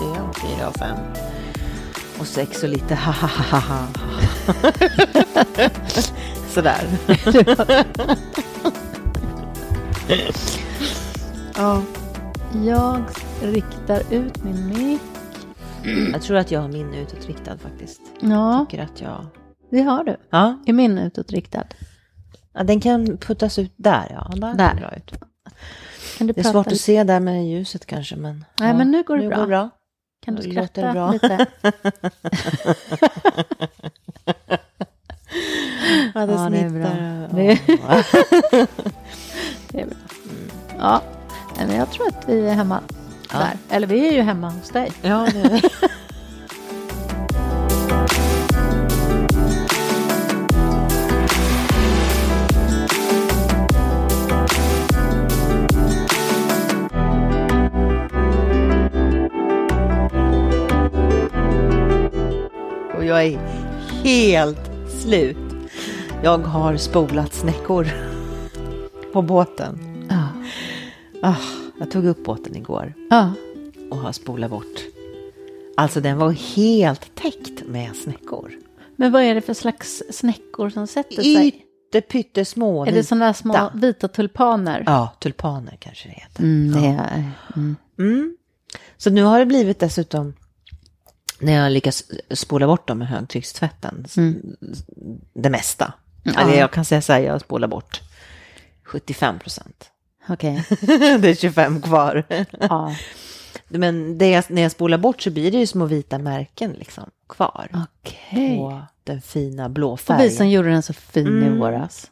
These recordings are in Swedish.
med 1, 2, 3 och 4 och 5. Och 6 och lite ha ha ha ha. Sådär. ja, Jag riktar ut min mick. jag tror att jag har min utåtriktad faktiskt. Ja, Tycker att jag... det har du. Ja, Är min utåtriktad? ja den kan puttas ut där ja. Där. Där. Bra ut. Det är prata svårt att se där med ljuset kanske men... Nej, men nu går det nu bra. Går det bra. Kan du skratta bra. lite? Ja, det Ja, det är bra. Det- är bra. Ja, men jag tror att vi är hemma Ja. där. Eller vi är ju hemma hos dig. Ja, det... Och jag är helt slut. Jag har spolat snäckor på båten. Ja. Ah, jag tog upp båten igår ja. och har spolat bort. Alltså den var helt täckt med snäckor. Men vad är det för slags snäckor som sätter sig? Yttepyttesmå. Är det sådana små vita. tulpaner? Ja, tulpaner kanske det heter. Mm, det är, mm. Mm. Så nu har det blivit dessutom, när jag lyckas spola bort dem med högtryckstvätten, s- det mesta. Eller jag kan säga så här, jag spolar bort 75 procent. Okej. det är 25 kvar. Ja. Men jag, när jag spolar bort så blir det ju små vita märken liksom kvar. Okej. På den fina blå Och färgen. vi som gjorde den så fin i Mm. våras.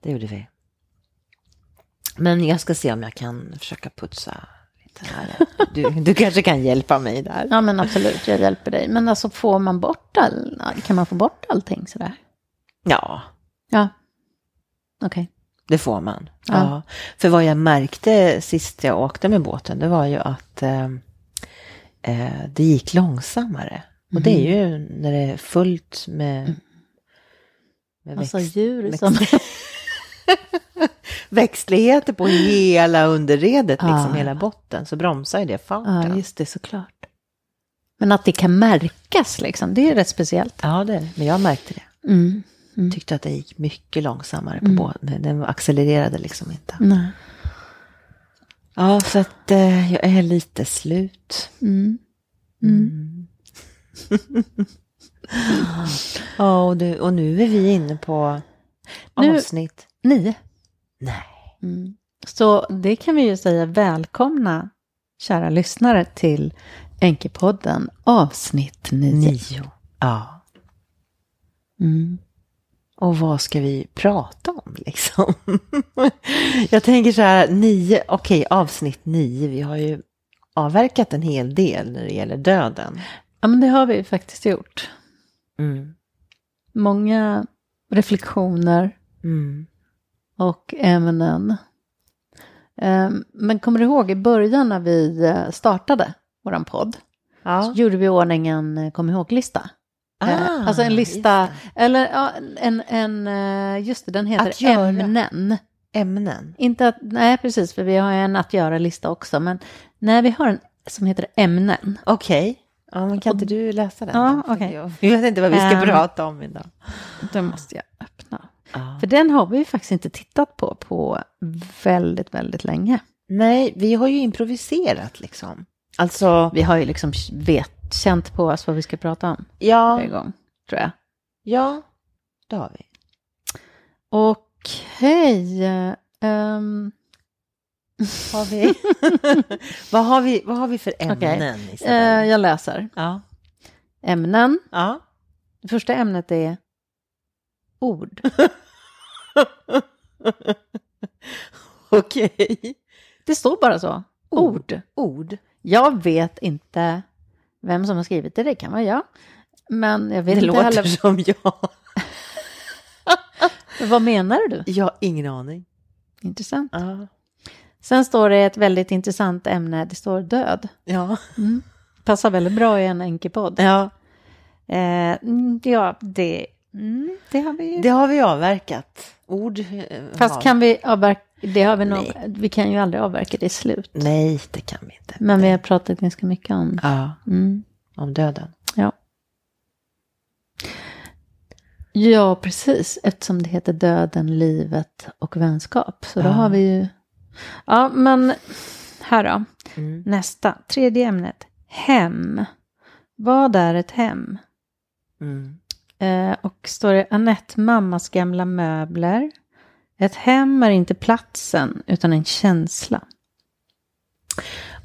Det gjorde vi. Men jag ska se om jag kan försöka putsa här. Du, du kanske kan hjälpa mig där. Ja men absolut, jag hjälper dig. Men alltså får man bort all, kan man få bort allting sådär? Ja, Ja. Okej. det får man. Ja. Ja. För vad jag märkte sist jag åkte med båten, det var ju att eh, eh, det gick långsammare. Och det är ju när det är fullt med, med Alltså växt, djur växt- som... växtligheter på hela underredet, liksom Ja. hela botten, så bromsar ju det farten. Ja, just det, såklart. Men att det kan märkas liksom, det är rätt speciellt. Ja, det, men jag märkte det. Mm. tyckte att det gick mycket långsammare på Mm. båten. Den accelererade liksom inte. Nej. Ja, så att eh, jag är lite slut. Mm. Mm. Ja, och, du, och nu är vi inne på Nu- avsnitt. Nio. Nej. Mm. Så det kan vi ju säga välkomna, kära lyssnare, till Enkepodden avsnitt nio. Nio. Ja. Mm. Och vad ska vi prata om liksom? jag tänker så här, nio, okej, avsnitt nio. Vi har ju avverkat en hel del när det gäller döden. Ja, men det har vi faktiskt gjort. Mm. Många reflektioner Mm. Och ämnen. Ehm, Men kommer du ihåg i början när vi eh, startade vår podd? Ja. Så gjorde vi i ordning en eh, kom ihåg-lista. Eh, Ah, alltså en lista, eller ja, en, en, just det, den heter ämnen. Ämnen. Inte att, nej precis, för vi har en att göra-lista också, men nej, vi har en som heter ämnen. Okej. Ja, men kan inte du läsa den? Ja, okej. Jag vet inte vad vi ska Ehm. prata om idag. Då måste jag Ja. För den har vi ju faktiskt inte tittat på på väldigt, väldigt länge. Nej, vi har ju improviserat liksom. Alltså, Vi har ju liksom vet, känt på oss vad vi ska prata om ja, varje gång, tror jag. ja, det har vi. Okej. ehm, Har vi? vad, har vi vad har vi för ämnen? Okej. eh, Isabel? jag läser. ja. Ämnen. ja. Det första ämnet är ord. Okej. Det står bara så. Ord. Ord. Jag vet inte vem som har skrivit det. Det kan vara jag. Men jag vet Det inte låter heller. som jag. Vad menar du? Jag har ingen aning. Intressant. Ja. Sen står det ett väldigt intressant ämne. Det står död. Ja. Passar väldigt bra i en enkelpodd. ja. Eh, mm, ja, det Mm, det har vi ju. Det har vi avverkat. Ord eh, Fast har- kan vi avverka, det har vi nog, vi kan ju aldrig avverka det slut. Nej, det kan vi inte. Men vi har pratat ganska mycket om. Ja, Mm, om döden. ja. Ja, precis. Eftersom det heter döden, livet och vänskap. Så då Ja. har vi ju... Ja, men här då. Mm. Nästa, tredje ämnet. Hem. Vad är ett hem? Mm. Eh, och står det Anette, mammas gamla möbler. Ett hem är inte platsen utan en känsla.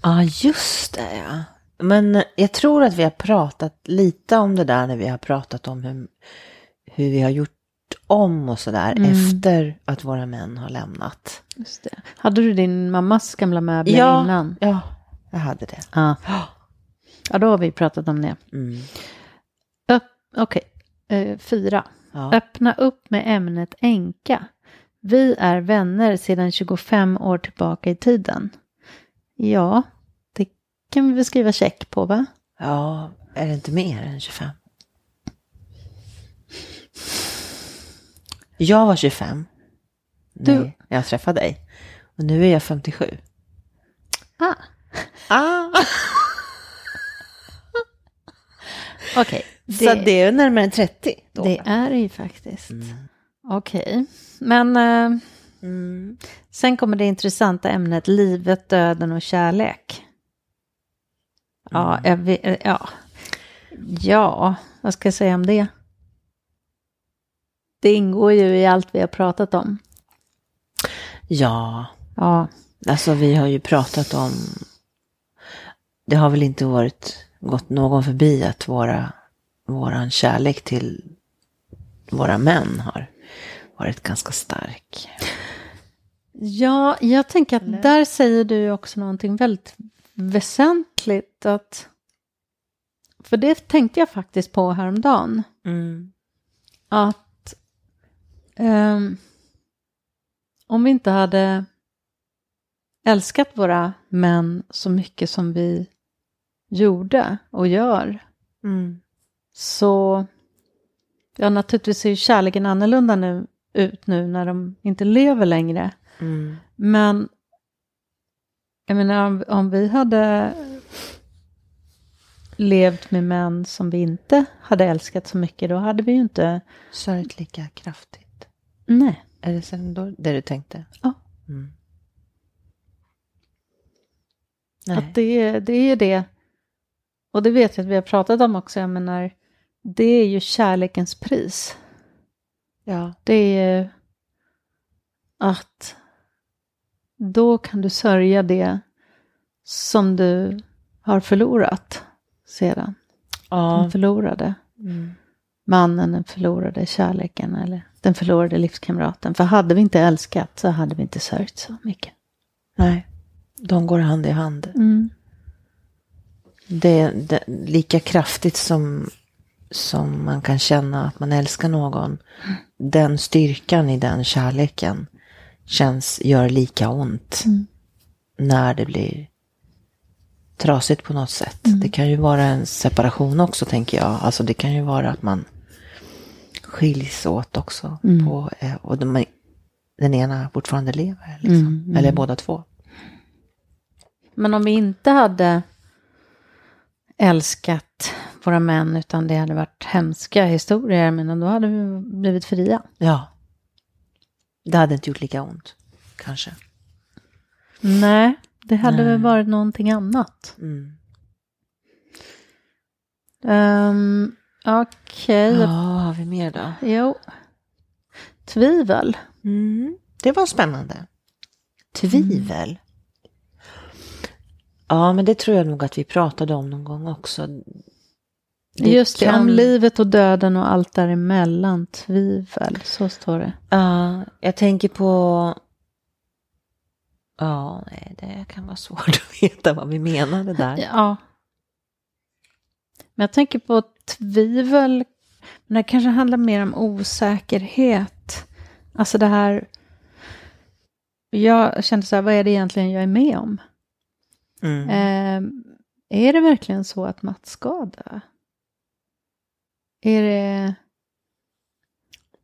Ja, just det. Ja. Men jag tror att vi har pratat lite om det där när vi har pratat om hur, hur vi har gjort om och sådär Mm. efter att våra män har lämnat. Just det. Hade du din mammas gamla möbler Ja. innan? Ja, jag hade det. Ja. ja, då har vi pratat om det. Mm. Okej, eh, fyra. Ja. Öppna upp med ämnet änka. Vi är vänner sedan 25 år tillbaka i tiden. Ja, det kan vi väl skriva check på va? ja, är det inte mer än 25? Jag var 25. Du- Nej, jag träffade dig. Och nu är jag 57. Ah, Ah. okej. Så det är närmare än 30 då. Det är det ju faktiskt. Mm. Okej, men eh, Mm. sen kommer det intressanta ämnet livet, döden och kärlek. Ja, Mm. vet, eh, ja. ja, vad ska jag säga om det? Det ingår ju i allt vi har pratat om. Ja, Ja, alltså vi har ju pratat om... Det har väl inte varit gått någon förbi att våra, våran kärlek till våra män har varit ganska stark. ja jag tänker att Eller? där säger du också någonting väldigt väsentligt. Att, för det tänkte jag faktiskt på häromdagen. Mm. att ehm, om vi inte hade älskat våra män så mycket som vi gjorde och gör Mm. Så ja, naturligtvis ser ju kärleken annorlunda nu, ut nu när de inte lever längre. Mm. Men jag menar om, om vi hade levt med män som vi inte hade älskat så mycket då hade vi ju inte, Sörjt lika kraftigt. nej. Är det sen då det du tänkte? Ja. Mm. Nej. Att det, det är ju det. Och det vet jag att vi har pratat om också. Jag menar, det är ju kärlekens pris. Ja. Det är att då kan du sörja det som du har förlorat sedan. Ja. Den förlorade Mm. mannen, den förlorade kärleken eller den förlorade livskamraten. För hade vi inte älskat så hade vi inte sörjt så mycket. Nej. De går hand i hand. Mm. Det, det, lika kraftigt som, som man kan känna att man älskar någon. Den styrkan i den kärleken känns, gör lika ont. Mm. När det blir trasigt på något sätt. Mm. Det kan ju vara en separation också tänker jag. Alltså det kan ju vara att man skiljs åt också. Mm. På, eh, och de, den ena fortfarande lever. Liksom. Mm, mm. Eller båda två. Men om vi inte hade älskat våra män utan det hade varit hemska historier, men då hade vi blivit fria. Ja. Det hade inte gjort lika ont. Kanske. Nej, det hade Nej. väl varit någonting annat. Mm. Um, Okej, Ja, har vi mer då? jo. Tvivel. Mm. Det var spännande. Tvivel. Ja, men det tror jag nog att vi pratade om någon gång också. Det Just det, kan- om livet och döden och allt däremellan. Tvivel, så står det. Ja, jag tänker på... Ja, nej, det kan vara svårt att veta vad vi menade där. Ja. Men jag tänker på tvivel, men det kanske handlar mer om osäkerhet. Alltså det här, jag kände så här, vad är det egentligen jag är med om? Mm. Eh, är det verkligen så att Mats ska dö? Är det,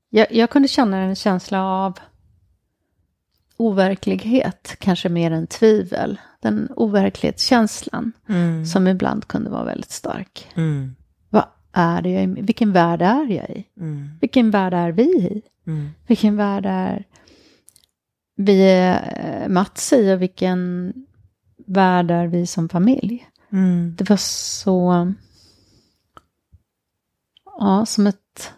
Jag, jag kunde känna en känsla av overklighet, kanske mer än tvivel. Den overklighetskänslan Mm. som ibland kunde vara väldigt stark. Mm. Vad är det jag är i? Vilken värld är jag i? Mm. Vilken värld är vi i? Mm. Vilken värld är vi eh, Mats i och vilken värld är vi som familj? Mm. Det var så... Ja, som ett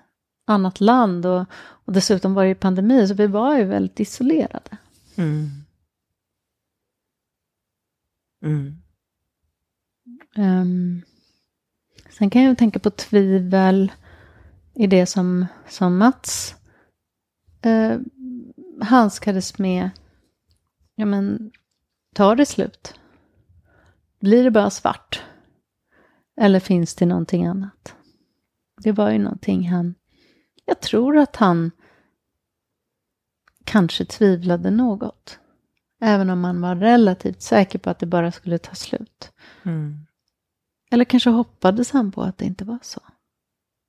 annat land och, och dessutom var det ju pandemi så vi var ju väldigt isolerade. Mm. Mm. Um, sen kan jag tänka på tvivel i det som, som Mats uh, handskades med. Ja men, tar det slut? Blir det bara svart? Eller finns det någonting annat? Det var ju någonting han... Jag tror att han kanske tvivlade något. Även om man var relativt säker på att det bara skulle ta slut. Mm. Eller kanske hoppades han på att det inte var så.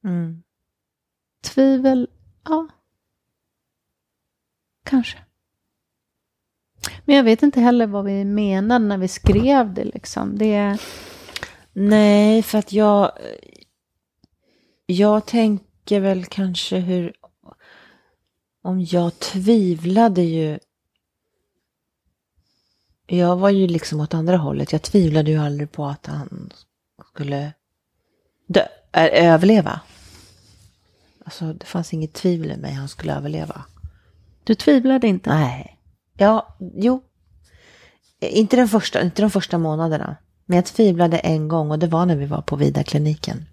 Mm. Tvivel, ja. Kanske. Men jag vet inte heller vad vi menade när vi skrev det liksom. Det, Nej, för att jag... Jag tänker väl kanske hur... Om jag tvivlade ju... Jag var ju liksom åt andra hållet. Jag tvivlade ju aldrig på att han skulle dö, äh, överleva. Alltså, det fanns inget tvivel i mig han skulle överleva. du tvivlade inte? Nej. Ja, jo. Inte, den första, inte de första månaderna. Men jag tvivlade en gång och det var när vi var på Vida-kliniken.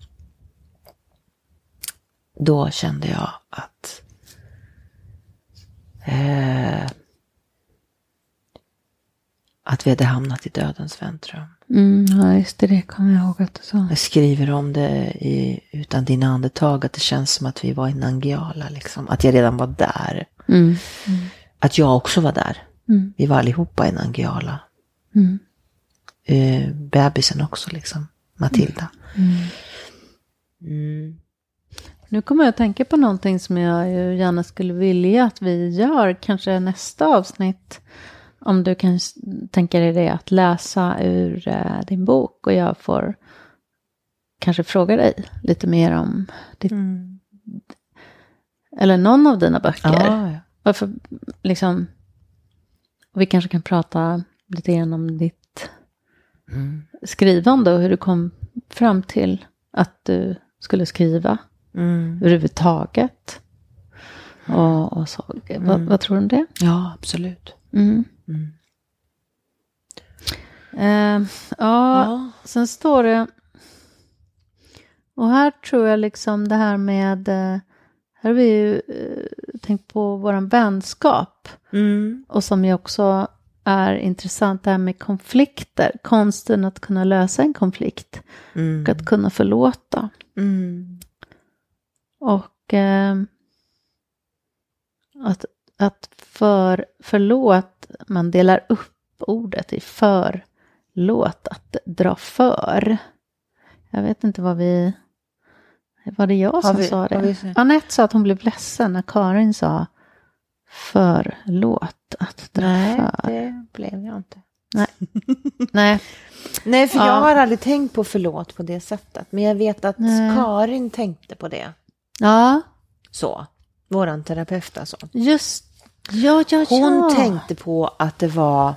Då kände jag att eh, att vi hade hamnat i dödens väntrum. Mm, ja, just det. Det kommer jag ihåg att du sa. Jag skriver om det i Utan dina andetag, att det känns som att vi var i Nangijala, liksom. Att jag redan var där. Mm. Att jag också var där. Mm. Vi var allihopa i Nangijala. Mm. eh, bebisen också, liksom. Matilda. Nu kommer jag att tänka på någonting som jag ju gärna skulle vilja att vi gör, kanske nästa avsnitt. Om du kan tänka dig det, att läsa ur eh, din bok och jag får kanske fråga dig lite mer om ditt, Mm. eller någon av dina böcker. Ja, ja. Varför, liksom, och vi kanske kan prata lite grann om ditt Mm. skrivande och hur du kom fram till att du skulle skriva Mm. överhuvudtaget. Och, och så. Vad, vad tror du om det? ja, absolut. Mm. Mm. Eh, ja, Ja. sen står det... Och här tror jag liksom det här med... eh, Här har vi ju eh, tänkt på våran vänskap. Mm. Och som ju också är intressant det här med konflikter. Konsten att kunna lösa en konflikt. Mm. Och att kunna förlåta. Mm. Och eh, att, att för förlåt, man delar upp ordet i förlåt, att dra för. Jag vet inte vad vi... Var det jag som vi- sa det? vi- Anette sa att hon blev ledsen när Karin sa förlåt, att dra Nej, för. det blev jag inte. Nej, Nej, för Ja. jag har aldrig tänkt på förlåt på det sättet. Men jag vet att Nej. Karin tänkte på det. Ja, Så. Våran terapeut alltså. just Ja, ja, Hon ja. tänkte på att det var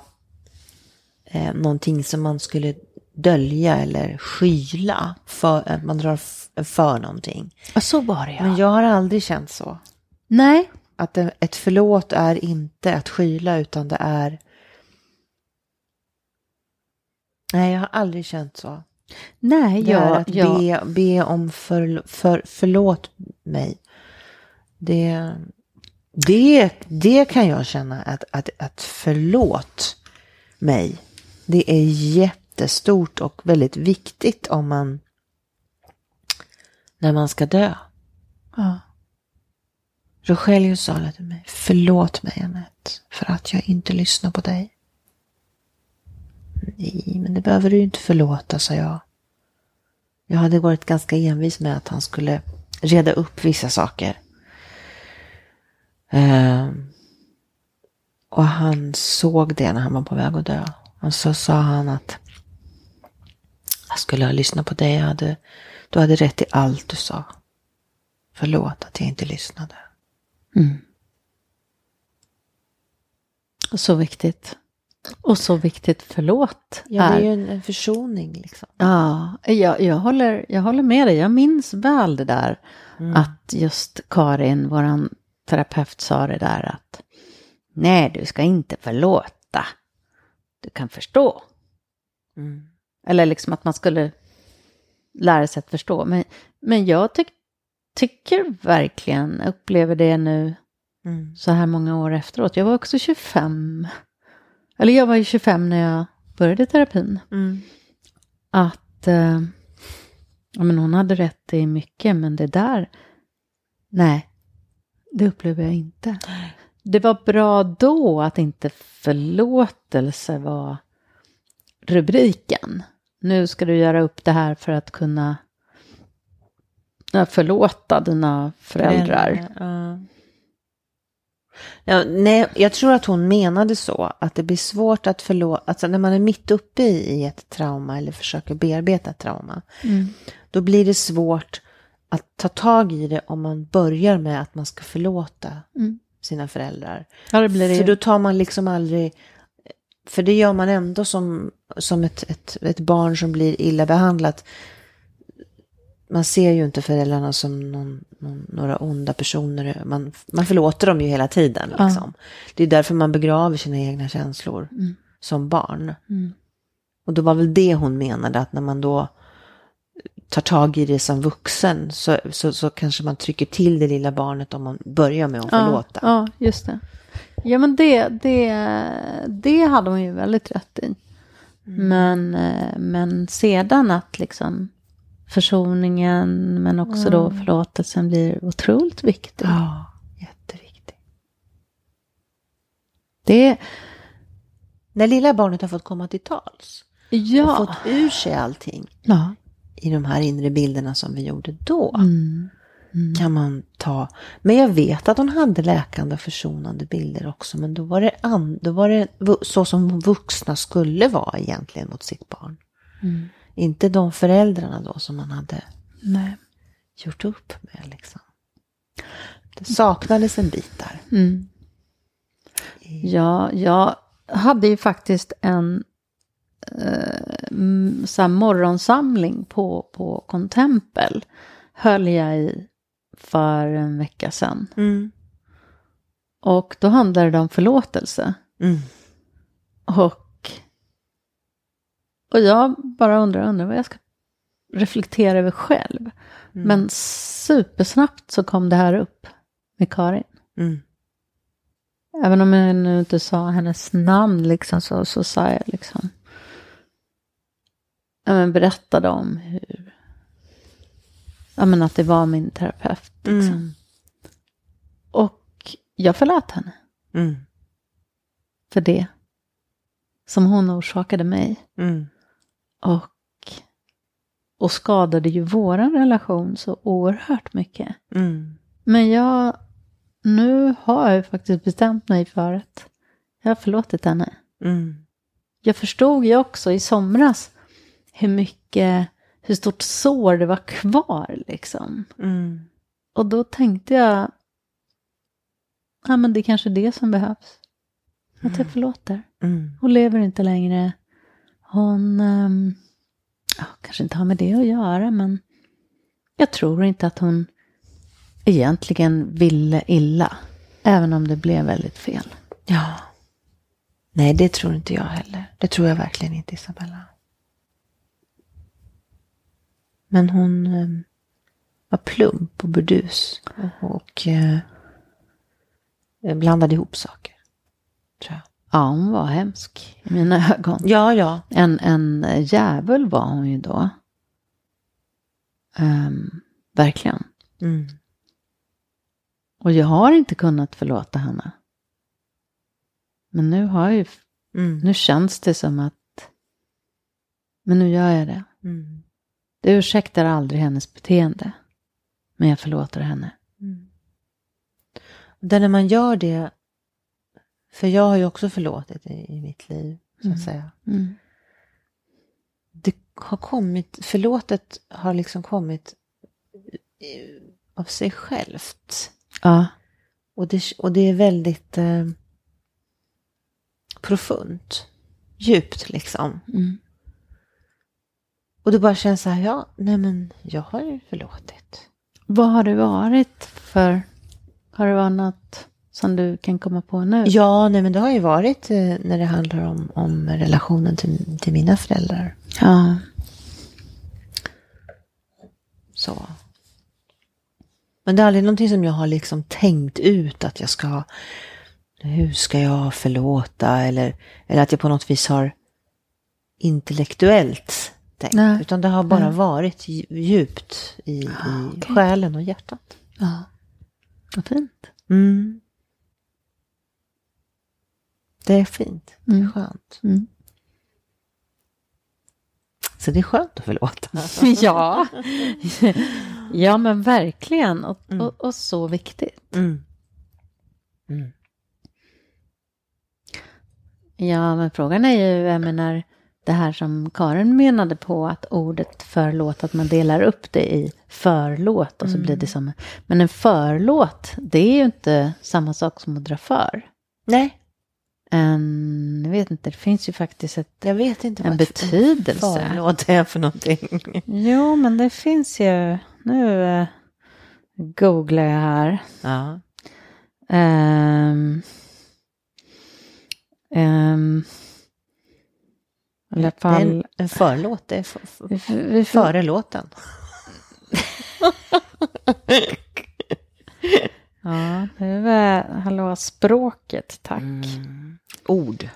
eh, någonting som man skulle dölja eller skyla. För, att man drar för någonting. Ja, så var det ja. Men jag har aldrig känt så. Nej, Att ett förlåt är inte att skyla utan det är... Nej, jag har aldrig känt så. Nej, Det ja, att ja. be, be om för, för, förlåt mig. Det, det, det kan jag känna att, att, att förlåt mig. Det är jättestort och väldigt viktigt om man när man ska dö. ja. Rogelio sa det till mig. Förlåt mig Anette för att jag inte lyssnar på dig. Nej, men det behöver du ju inte förlåta, sa jag. Jag hade varit ganska envis med att han skulle reda upp vissa saker. Eh, och han såg det när han var på väg att dö. Och så sa han att jag skulle ha lyssnat på dig. Jag hade, du hade rätt i allt du sa. Förlåt att jag inte lyssnade. Mm. Så viktigt. Och så viktigt förlåt. Ja, det är ju en, en försoning liksom. Ja, jag, jag, håller, jag håller med dig. Jag minns väl det där. Mm. Att just Karin, våran terapeut, sa det där att nej, du ska inte förlåta. Du kan förstå. Mm. Eller liksom att man skulle lära sig att förstå. Men, men jag tyck, tycker verkligen, upplever det nu Mm. så här många år efteråt. Jag var också 25. Eller jag var ju 25 när jag började terapin. Mm. Att eh, ja, men hon hade rätt i mycket, men det där, nej, det upplever jag inte. Det var bra då att inte förlåtelse var rubriken. Nu ska du göra upp det här för att kunna förlåta dina föräldrar. Ja. Ja, nej, jag tror att hon menade så, att det blir svårt att förlåta, alltså när man är mitt uppe i, ett trauma eller försöker bearbeta ett trauma, Mm. då blir det svårt att ta tag i det om man börjar med att man ska förlåta Mm. sina föräldrar. Ja, det blir det För då tar man liksom aldrig, för det gör man ändå som, som ett, ett, ett barn som blir illa behandlat. Man ser ju inte föräldrarna som någon, någon, några onda personer. Man, man förlåter dem ju hela tiden. Ja. Liksom. Det är därför man begraver sina egna känslor Mm. som barn. Mm. Och då var väl det hon menade, att när man då tar tag i det som vuxen så, så, så kanske man trycker till det lilla barnet om man börjar med att förlåta. Ja, ja, just det. Ja, men det, det, det hade hon ju väldigt rätt i. Men, eh, men sedan att liksom försoningen, men också då förlåtelsen blir otroligt viktig. Ja, jätteviktigt. Det, När lilla barnet har fått komma till tals och ja. fått ur sig allting ja. i de här inre bilderna som vi gjorde då. Mm. Kan man ta. Men jag vet att hon hade läkande och försonande bilder också. Men då var det, an, då var det så som vuxna skulle vara egentligen mot sitt barn. Mm. Inte de föräldrarna då som man hade Nej. gjort upp med. Liksom. Det saknades en bit där. Mm. Ja, jag hade ju faktiskt en eh, så morgonsamling på, på Contempel. Höll jag i för en vecka sedan. Mm. Och då handlade det om förlåtelse. Mm. Och, och jag bara undrar, undrar vad jag ska reflektera över själv. Mm. Men supersnabbt så kom det här upp med Karin. Mm. Även om jag nu inte sa hennes namn liksom, så, så sa jag liksom. Ja, men berättade om hur. Ja, men att det var min terapeut. Liksom. Mm. Och jag förlät henne Mm. för det. Som hon orsakade mig. Mm. Och, och skadade ju våran relation så oerhört mycket. Mm. Men jag, nu har jag faktiskt bestämt mig för att jag har förlåtit henne. Mm. Jag förstod ju också i somras hur mycket, hur stort sår det var kvar liksom. Mm. Och då tänkte jag, ja men det är kanske det som behövs. Att jag förlåter. Mm. Hon lever inte längre. Hon, ehm, kanske inte har med det att göra, men jag tror inte att hon egentligen ville illa. Även om det blev väldigt fel. Ja. Nej, det tror inte jag heller. Det tror jag verkligen inte, Isabella. Men hon eh, var plump och burdus och, och eh, blandade ihop saker. Tror jag. Ja, hon var hemsk i mina ögon. Ja, ja. En, en djävul var hon ju då. Ehm, verkligen. Mm. Och jag har inte kunnat förlåta henne. Men nu har jag ju, Mm. nu känns det som att, men nu gör jag det. Mm. Det ursäktar aldrig hennes beteende. Men jag förlåter henne. Mm. Där när man gör det, för jag har ju också förlåtit i, i mitt liv, så att Mm. säga. Mm. Det har kommit, förlåtet har liksom kommit eh, av sig självt. Ja. Och det, och det är väldigt eh, profunt, djupt liksom. Mm. Och det bara känns så här, ja, nej men jag har ju förlåtit. Vad har det varit för... Har det varit något som du kan komma på nu? Ja, nej men det har ju varit eh, när det handlar om, om relationen till, till mina föräldrar. Ja. Så. Men det är aldrig någonting som jag har liksom tänkt ut att jag ska, hur ska jag förlåta eller, eller att jag på något vis har intellektuellt tänkt. Nej. Utan det har bara Nej. varit dju- djupt i, i Ah, okej. själen och hjärtat. ja. Vad fint. Mm. Det är fint, det är Mm. skönt. Mm. Så det är skönt att förlåta. ja. ja, men verkligen. Och, Mm. och, och så viktigt. Mm. Mm. Ja, men frågan är ju, jag menar, det här som Karin menade på att ordet förlåt, att man delar upp det i förlåt och så blir det som... Men en förlåt, det är ju inte samma sak som att dra för. Nej, En, jag vet inte, det finns ju faktiskt ett, jag vet inte en betydelse. förlåt är för någonting. Jo, men det finns ju... Nu eh, googlar jag här. Ja. Um, um, I alla är en, fall... en förlåt, det är för, för, före låten. ja, det är. Hallå, språket, tack. Mm. Ord.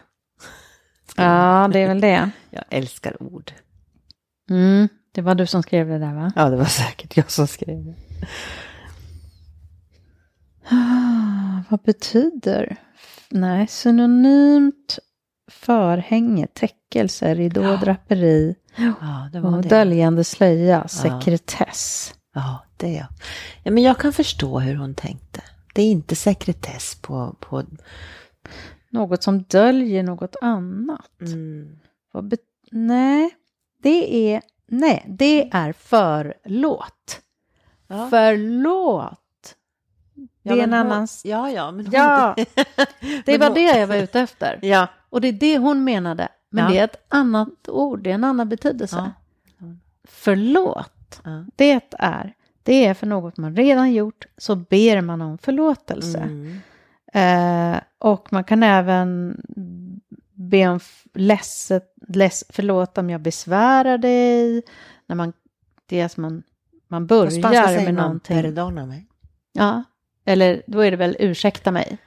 Ja, det är väl det. Jag älskar ord. Mm, det var du som skrev det där, va? Ja, det var säkert jag som skrev det. Ah, vad betyder? Nej, synonymt förhänge, täckelse, ridå, Ja. draperi, Ja, det var och det. döljande slöja, sekretess. Ja, det är jag. Ja, men jag kan förstå hur hon tänkte. Det är inte sekretess på... på Något som döljer något annat. mm. Nej, det är, nej, det är förlåt. ja. Förlåt. Det Ja, är en annan... Ja, ja, men hon, Ja, det var det jag var ute efter. Ja. Och det är det hon menade. Men Ja. det är ett annat ord, det är en annan betydelse. Ja. Förlåt, Ja. det är, det är för något man redan gjort så ber man om förlåtelse. Mm. Eh, och man kan även be om ledset, leds, förlåt om jag besvärar dig. När man, det är som man, man börjar med man någonting. perdona mig. Ja, eller då är det väl ursäkta mig.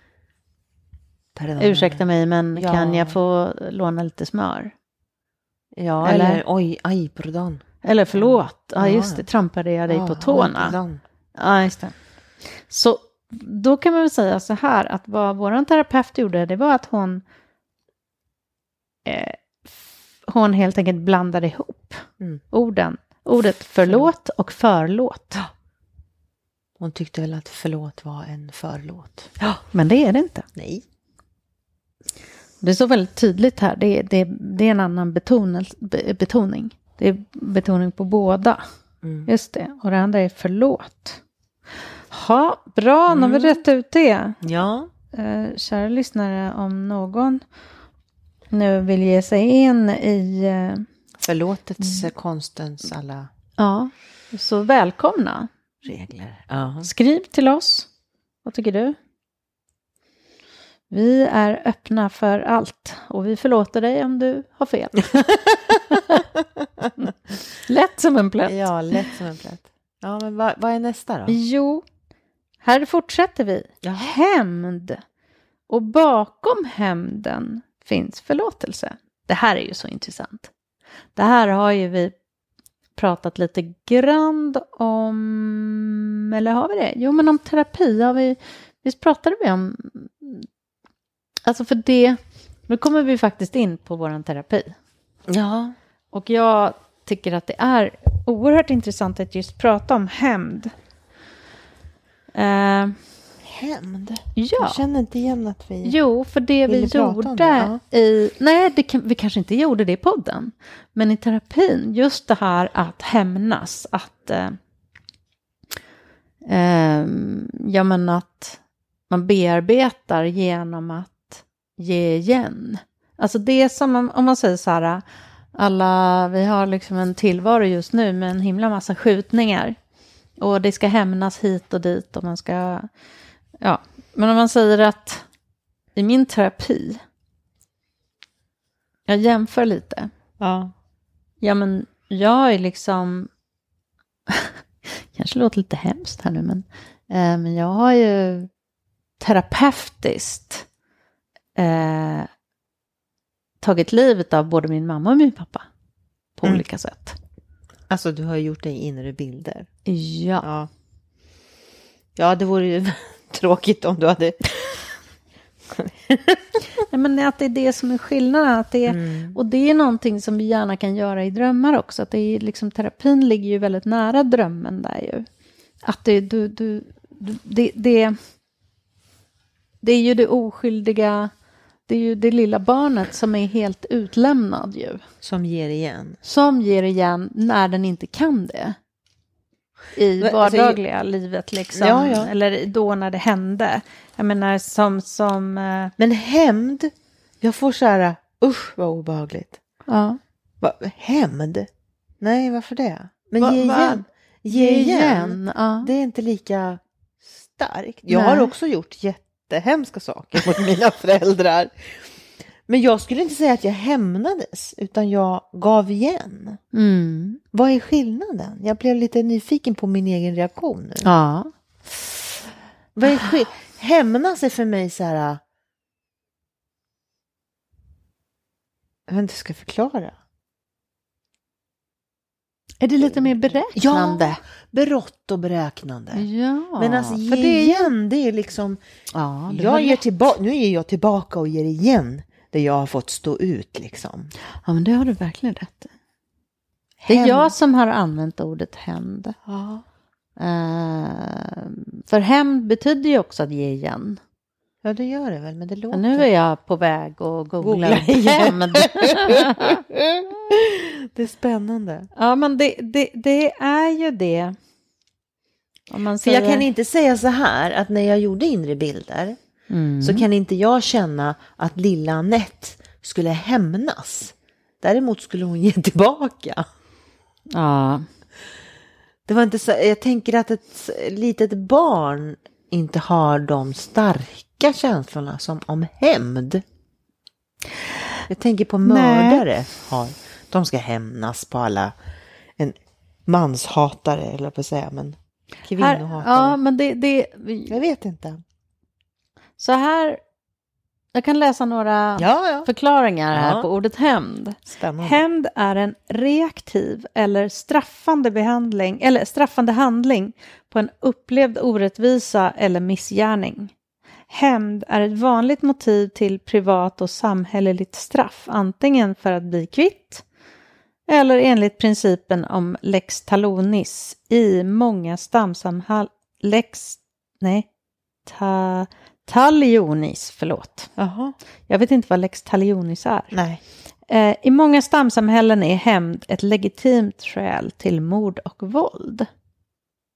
Perdona Ursäkta mig, men Ja. kan jag få låna lite smör? Ja, Eller- eller, oj, aj, pardon. Eller förlåt, ja Ja. just det, trampade jag dig Ja, på tårna? Ja, just det. Så då kan man väl säga så här att vad vår terapeut gjorde, det var att hon eh, hon helt enkelt blandade ihop Mm. orden. Ordet förlåt och förlåt. Hon tyckte väl att förlåt var en förlåt. Men det är det inte. Nej. Det är så väldigt tydligt här. Det det det är en annan betonel, be, betoning. Det är betoning på båda. Mm. Just det. Och det andra är förlåt. Ha, bra, nu har vi Mm. rätt ut det. Ja. Eh, kära lyssnare, om någon nu vill ge sig in i, eh, Förlåtets konstens alla ja, så välkomna. regler. Ja. Skriv till oss. Vad tycker du? Vi är öppna för allt och vi förlåter dig om du har fel. Lätt som en plätt. ja, lätt som en plätt. Ja, men vad, vad är nästa då? Jo, här fortsätter vi. Jaha. Hämnd. Och bakom hämnden finns förlåtelse. Det här är ju så intressant. Det här har ju vi pratat lite grann om, eller har vi det? Jo, men om terapi har vi, visst pratade vi om, alltså för det, nu kommer vi faktiskt in på våran terapi. Ja. Och jag tycker att det är oerhört intressant att just prata om hämnd. Eh, hämnd. Ja. Jag känner inte igen att vi... Jo, för det vi gjorde det? i... Nej, det vi kanske inte gjorde det i podden. Men i terapin, just det här att hämnas, att... Eh, ehm, ja, men att man bearbetar genom att ge igen. Alltså det som om, om man säger så här, alla, vi har liksom en tillvaro just nu med en himla massa skjutningar. Och det ska hämnas hit och dit och man ska, ja. Men om man säger att i min terapi, jag jämför lite. Ja. Ja, men jag är liksom, kanske låter lite hemskt här nu, men, eh, men jag har ju terapeutiskt eh, tagit livet av både min mamma och min pappa på Mm. olika sätt. Alltså du har gjort dig inre bilder. Ja. Ja. Ja, det vore ju tråkigt om du hade... Nej, men att det är det som är skillnaden. Att det är, Mm. Och det är någonting som vi gärna kan göra i drömmar också. Att det är liksom, terapin ligger ju väldigt nära drömmen där ju. Att det, du, du, du, det, det, det är ju det oskyldiga, det är ju det lilla barnet som är helt utlämnad ju. Som ger igen. Som ger igen när den inte kan det. I alltså, vardagliga livet liksom. Ja, ja. Eller då när det hände. Jag menar som, som eh, Men hämnd, jag får så här, usch vad obehagligt. ja. Va, hämnd? Nej, varför det? Men Va- ge va- igen. Ge igen. Ja. Det är inte lika starkt. Jag Nej. har också gjort jättehemska saker mot mina föräldrar. Men jag skulle inte säga att jag hämnades, utan jag gav igen. Mm. Vad är skillnaden? Jag blev lite nyfiken på min egen reaktion nu. ja. Vad är skill- Hämnas är för mig så här... Jag vet inte hur jag ska förklara. Är det lite mer beräknande? Berott och beräknande. Ja. Men alltså ge det igen, det är liksom... Ja, har Jag ger tillbaka, nu ger jag tillbaka och ger igen det jag har fått stå ut liksom. Ja, men det har du verkligen rätt i. Det är jag som har använt ordet hämnd. Ja. Eh, för hämnd betyder ju också att ge igen. ja, det gör det väl, men det låter... Men nu är jag på väg att googla, Googla igen. det är spännande. ja, men det, det, det är ju det. Om man För säger... jag kan inte säga så här att när jag gjorde inre bilder Mm. så kan inte jag känna att lilla Anette skulle hämnas. Däremot skulle hon ge tillbaka. Ja. Det var inte så, jag tänker att ett litet barn inte har de starka känslorna som om hämnd. Jag tänker på Nej. mördare har. De ska hämnas på alla. En manshatare eller på att säga, men Här, kvinnohatare. ja, men det, det, Jag vet inte. så här, jag kan läsa några Ja, ja. förklaringar här Ja. på ordet hämnd. Spännande. Hämnd är en reaktiv eller straffande behandling eller straffande handling på en upplevd orättvisa eller missgärning. Hämnd är ett vanligt motiv till privat och samhälleligt straff, antingen för att bli kvitt eller enligt principen om lex talonis i många stamsamhäll... Lex... Nej. Ta, talionis, förlåt. Jaha. Jag vet inte vad lex talionis är. Nej. Eh, I många stamsamhällen är hämnd ett legitimt skäl till mord och våld.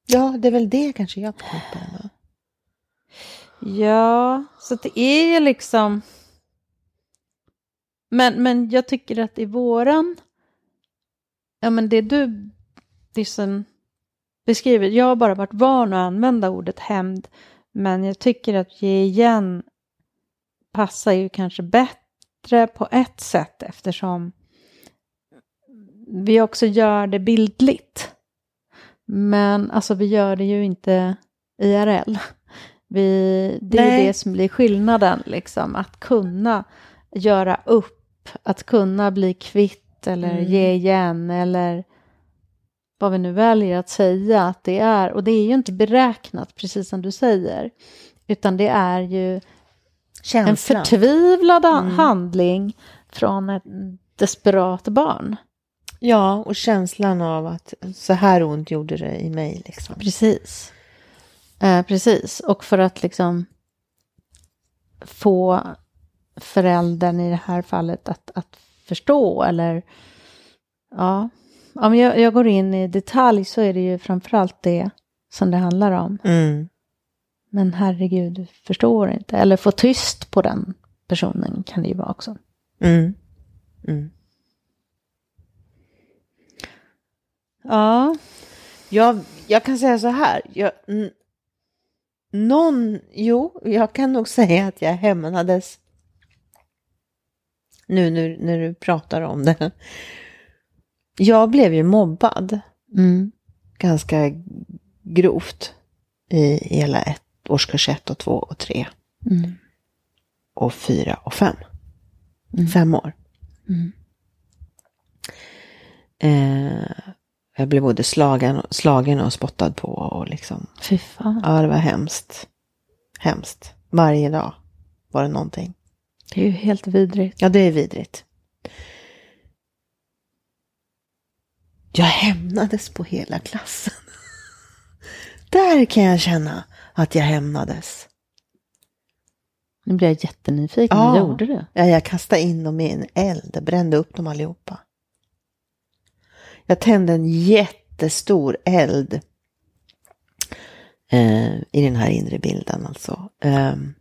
Ja, det är väl det kanske jag förknippar med. Ja, så det är ju liksom... Men, men jag tycker att i våran... Ja, men det du liksom beskriver, jag har bara varit van att använda ordet hämnd, men jag tycker att ge igen passar ju kanske bättre på ett sätt eftersom vi också gör det bildligt. Men alltså vi gör det ju inte IRL. Vi, det är Nej. det som blir skillnaden, liksom, att kunna göra upp, att kunna bli kvitt eller Mm. ge igen eller vad vi nu väljer att säga att det är. Och det är ju inte beräknat, precis som du säger, utan det är ju en Känslan. förtvivlad Mm. handling från ett desperat barn. Ja, och känslan av att så här ont gjorde det i mig liksom. Precis. Eh, precis, och för att liksom få föräldern i det här fallet att, att förstå eller ja, om jag, jag går in i detalj så är det ju framförallt det som det handlar om. Mm. Men herregud, du förstår inte. Eller få tyst på den personen kan det ju vara också. Mm. Mm. Ja. Jag, jag kan säga så här. Jag, någon, jo, jag kan nog säga att jag hämnades. Nu när, när du pratar om det. Jag blev ju mobbad Mm. ganska grovt i hela ett, årskurs 1 och 2 och 3 Mm. och 4 och 5. Mm. Fem år. Mm. Eh, jag blev både slagen, slagen och spottad på och liksom, Fy fan. ja det var hemskt. Hemskt. Varje dag var det någonting. Det är ju helt vidrigt. Ja, det är vidrigt. Jag hämnades på hela klassen. Där kan jag känna att jag hämnades. Nu blir jag jättenyfiken. Ja. Hur gjorde du? Ja, jag kastade in dem i en eld, brände upp dem allihopa. Jag tände en jättestor eld eh, i den här inre bilden alltså. Ehm,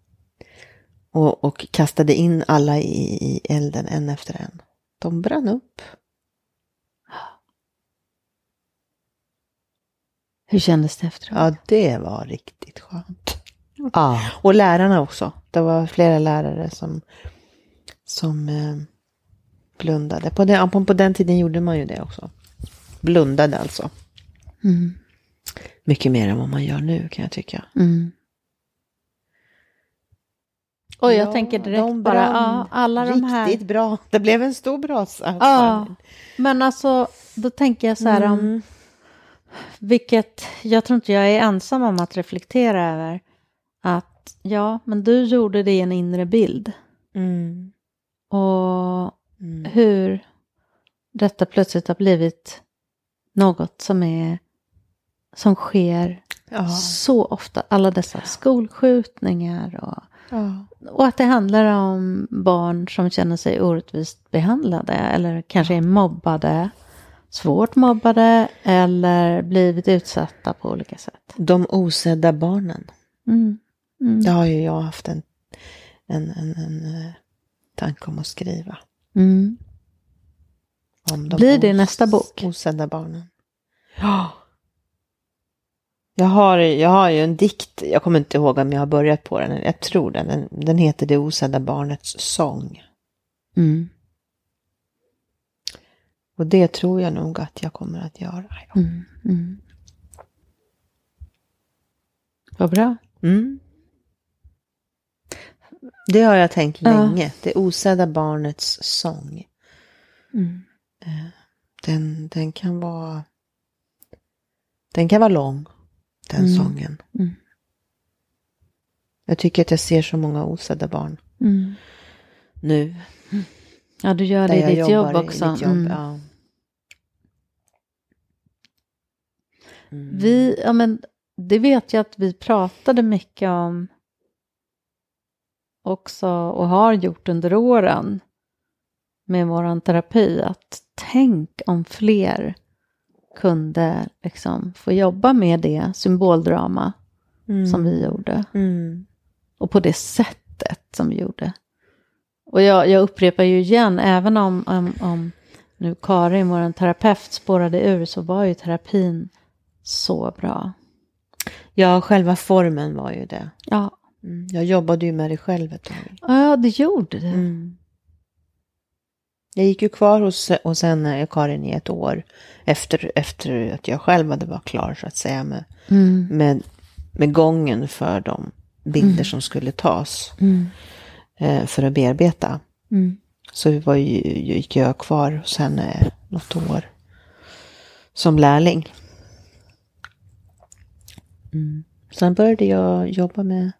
och, och kastade in alla i, i elden en efter en. De brann upp. Hur kändes det efteråt? Ja, det var riktigt skönt. Ja. Och lärarna också. Det var flera lärare som, som eh, blundade. På den, på, på den tiden gjorde man ju det också. Blundade alltså. Mm. Mycket mer än vad man gör nu kan jag tycka. Mm. Och jag Ja, tänker direkt de bara, ja, alla de här... Riktigt bra. Det blev en stor brasa. Ja, men alltså, då tänker jag så här om, Mm. vilket jag tror inte jag är ensam om att reflektera över, att ja, men du gjorde det i en inre bild. Mm. Och Mm. hur detta plötsligt har blivit något som är som sker Ja. så ofta, alla dessa skolskjutningar och, Ja. och att det handlar om barn som känner sig orättvist behandlade eller kanske är mobbade, svårt mobbade eller blivit utsatta på olika sätt. De osedda barnen. Mm. Mm. Det har ju jag haft en, en, en, en eh, tanke om att skriva. Mm. Om de Blir det nästa bok? Osedda barnen. Ja. Jag har, jag har ju en dikt, jag kommer inte ihåg om jag har börjat på den, jag tror den, den, den heter Det osedda barnets sång. Mm. Och det tror jag nog att jag kommer att göra. Mm. Mm. Vad bra. Mm. Det har jag tänkt Ja. länge, Det osedda barnets sång. Mm. Den, den kan vara Den kan vara lång, den Mm. sången. Mm. Jag tycker att jag ser så många osedda barn Mm. nu. Ja, du gör det i ditt jobb också. mitt jobb. Mm. Ja. Mm. Vi, ja men det vet jag att vi pratade mycket om också och har gjort under åren med våran terapi. Att tänk om fler kunde liksom få jobba med det symboldrama Mm. som vi gjorde. Mm. Och på det sättet som vi gjorde. Och jag, jag upprepar ju igen, även om, om, om nu Karin, vår terapeut, spårade ur så var ju terapin så bra. Ja, själva formen var ju det. Ja, Mm. Jag jobbade ju med det själv ett tag. ja det gjorde det. Mm. Jag gick ju kvar hos, hos henne, Karin, i ett år efter, efter att jag själv hade varit klar så att säga med, Mm. med, med gången för de bilder Mm. som skulle tas Mm. eh, för att bearbeta. Mm. Så vi var ju, gick jag kvar hos henne något år som lärling. Mm. Sen började jag jobba med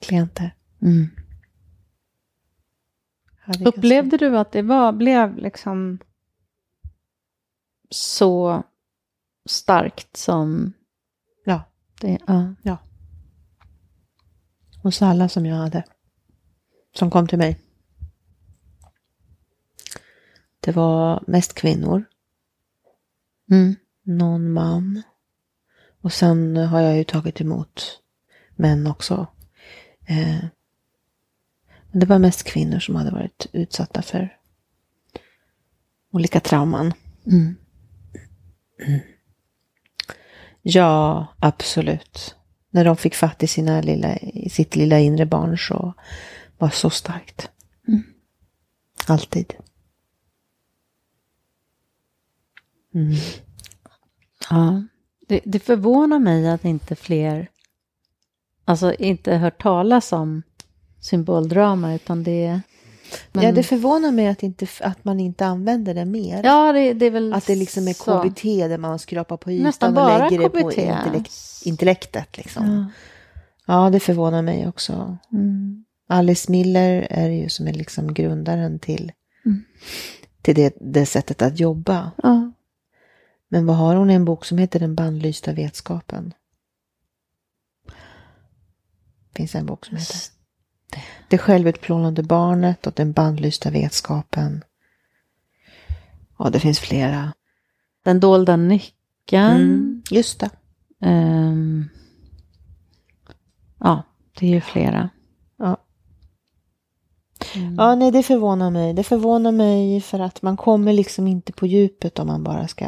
klienter. Mm. Upplevde du att det var, blev liksom så starkt som Ja. Det, ja. Ja. Hos alla som jag hade. Som kom till mig. Det var mest kvinnor. Mm. Någon man. Och sen har jag ju tagit emot män också. Eh, men det var mest kvinnor som hade varit utsatta för olika trauman. Mm. Ja, absolut. När de fick fatt i, sina lilla, i sitt lilla inre barn så var det så starkt. Mm. Alltid. Mm. Ja. Det, det förvånar mig att inte fler, alltså inte hört talas om symboldrama, utan det men, Ja, det förvånar mig att, inte, att man inte använder det mer. ja, det, det är väl Att det liksom är så. KBT där man skrapar på ytan Nästan och lägger det på KBT. intellekt, intellektet. Liksom. Ja. Ja, det förvånar mig också. Mm. Alice Miller är ju som är liksom grundaren till, Mm. till det, det sättet att jobba. Ja. Men vad har hon i en bok som heter Den bandlysta vetskapen? finns en bok som heter Det självutplånande barnet och Den bandlysta vetskapen. Ja, det finns flera. Den dolda nyckeln. Mm, just det. Ehm, ja, det är ju flera. Ja. Mm. ja, nej, det förvånar mig. Det förvånar mig för att man kommer liksom inte på djupet om man bara ska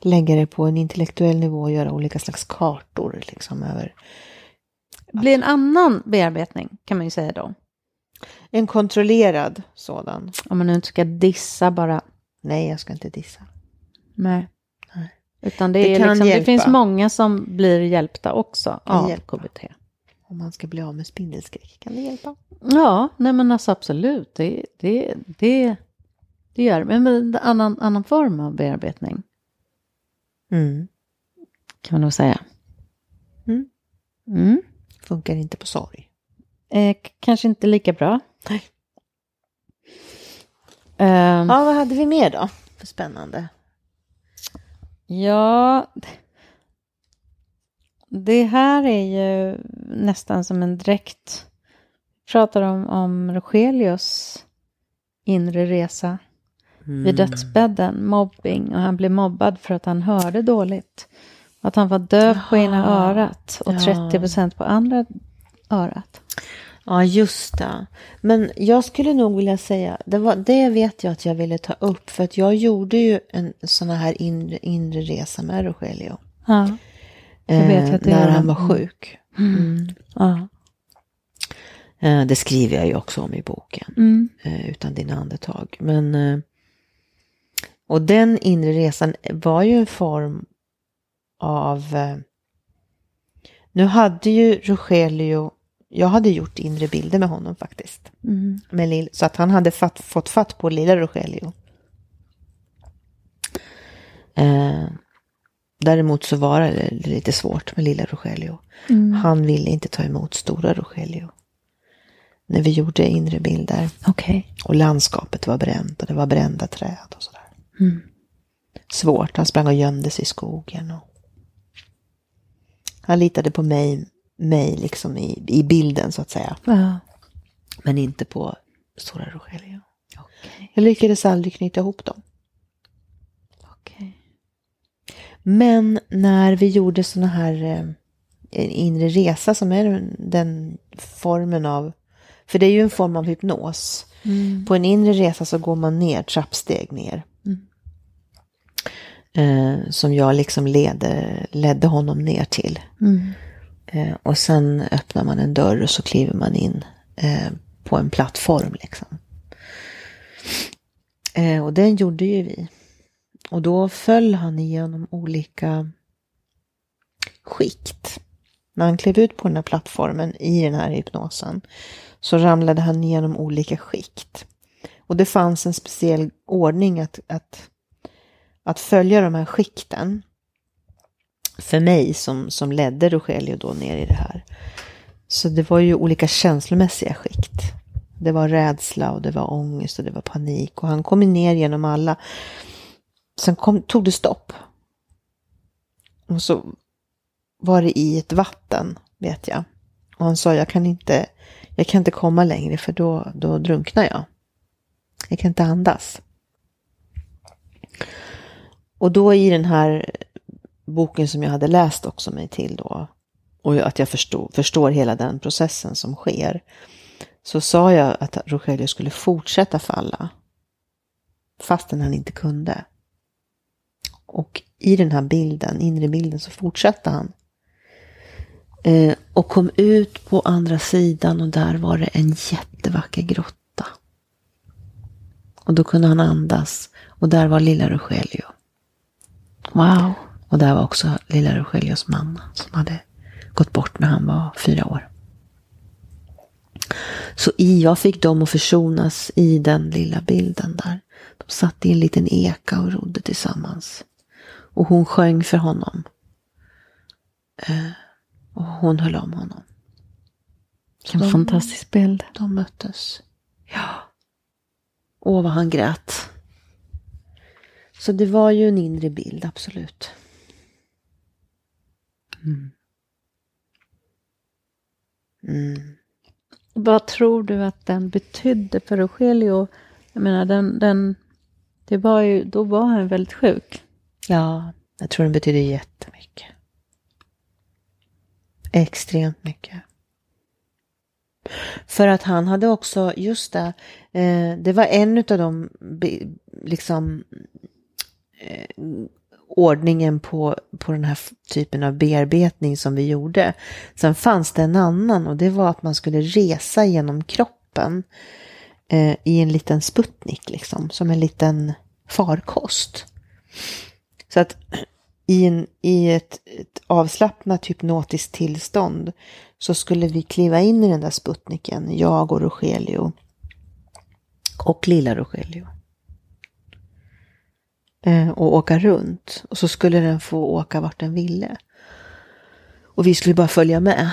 lägga det på en intellektuell nivå och göra olika slags kartor liksom över blir en annan bearbetning kan man ju säga då. en kontrollerad sådan. Om man nu inte ska dissa bara. Nej, jag ska inte dissa. Nej. Nej. Utan det, Det är liksom, det hjälpa. finns många som blir hjälpta också av hjälpa. KBT. Om man ska bli av med spindelskräck, kan det hjälpa? Ja, nej men alltså absolut. Det, det, det, det gör det. Men en annan, annan form av bearbetning Mm. kan man nog säga. Mm. Mm. Funkar inte på sorg. Eh, kanske inte lika bra. Nej. Ehm, Ja, vad hade vi mer då? För spännande. Ja, det här är ju nästan som en. Vi pratar om, om Rogelius inre resa vid dödsbädden, mobbing och han blev mobbad för att han hörde dåligt. Att han var döv på ena örat och Ja. 30 procent på andra örat. Ja, just det. Men jag skulle nog vilja säga, det, var, det vet jag att jag ville ta upp. För att jag gjorde ju en sån här inre, inre resa med Rogelio. Ja. Det vet jag att du när han var sjuk. Mm. ja. Eh, det skriver jag ju också om i boken. Mm. eh, utan dina andetag. Men, eh, och den inre resan var ju en form av... eh, Nu hade ju Rogelio, jag hade gjort inre bilder med honom faktiskt. Mm. Med lill, så att han hade fatt, fått fatt på lilla Rogelio. Eh, däremot så var det lite svårt med lilla Rogelio. Mm. Han ville inte ta emot stora Rogelio. När vi gjorde inre bilder. Okej. Och landskapet var bränt och det var brända träd och sådär. Mm. Svårt, han sprang och gömde sig i skogen. Och... Han litade på mig, mig liksom i, i bilden så att säga. Ja. Men inte på Stora Rogelio. Okej. Jag lyckades aldrig knyta ihop dem. Okej. Men när vi gjorde såna här eh, inre resa som är den, den formen av, för det är ju en form av hypnos. Mm. På en inre resa så går man ner trappsteg ner. Eh, som jag liksom leder, ledde honom ner till. Mm. Eh, och sen öppnar man en dörr och så kliver man in eh, på en plattform liksom. Eh, och den gjorde ju vi. Och då föll han igenom olika skikt. När han klev ut på den här plattformen i den här hypnosen så ramlade han igenom olika skikt. Och det fanns en speciell ordning att, att, att följa de här skikten. För mig som, som ledde Rogelio då ner i det här. Så det var ju olika känslomässiga skikt. Det var rädsla och det var ångest och det var panik. Och han kom ner genom alla. Sen kom, tog det stopp. Och så var det i ett vatten, vet jag. Och han sa, jag kan inte, jag kan inte komma längre för då, då drunknar jag. Jag kan inte andas. Och då i den här boken som jag hade läst också mig till då, och att jag förstod, förstår hela den processen som sker, så sa jag att Rogelio skulle fortsätta falla, fastän han inte kunde. Och i den här bilden, inre bilden, så fortsatte han. Eh, och kom ut på andra sidan och där var det en jättevacker grotta. Och då kunde han andas och där var lilla Rogelio. Wow. Och där var också lilla Rogelios mamma som hade gått bort när han var fyra år. Så jag fick dem att försonas i den lilla bilden där. De satt i en liten eka och rodde tillsammans. Och hon sjöng för honom. Eh, och hon höll om honom. Vilken de, fantastisk bild. De möttes. Ja. Åh, vad han grät. Så det var ju en inre bild, absolut. Mm. Mm. Vad tror du att den betydde för Rogelio? Jag menar, den, den, det var ju, då var han väldigt sjuk. Ja, jag tror den betyder jättemycket. Extremt mycket. För att han hade också, just det, eh, det var en av de liksom ordningen på, på den här typen av bearbetning som vi gjorde. Sen fanns det en annan och det var att man skulle resa genom kroppen eh, i en liten sputnik, liksom, som en liten farkost. Så att i, en, i ett, ett avslappnat hypnotiskt tillstånd så skulle vi kliva in i den där sputniken, jag och Rogelio och lilla Rogelio. Eh, och åka runt. Och så skulle den få åka vart den ville. Och vi skulle bara följa med.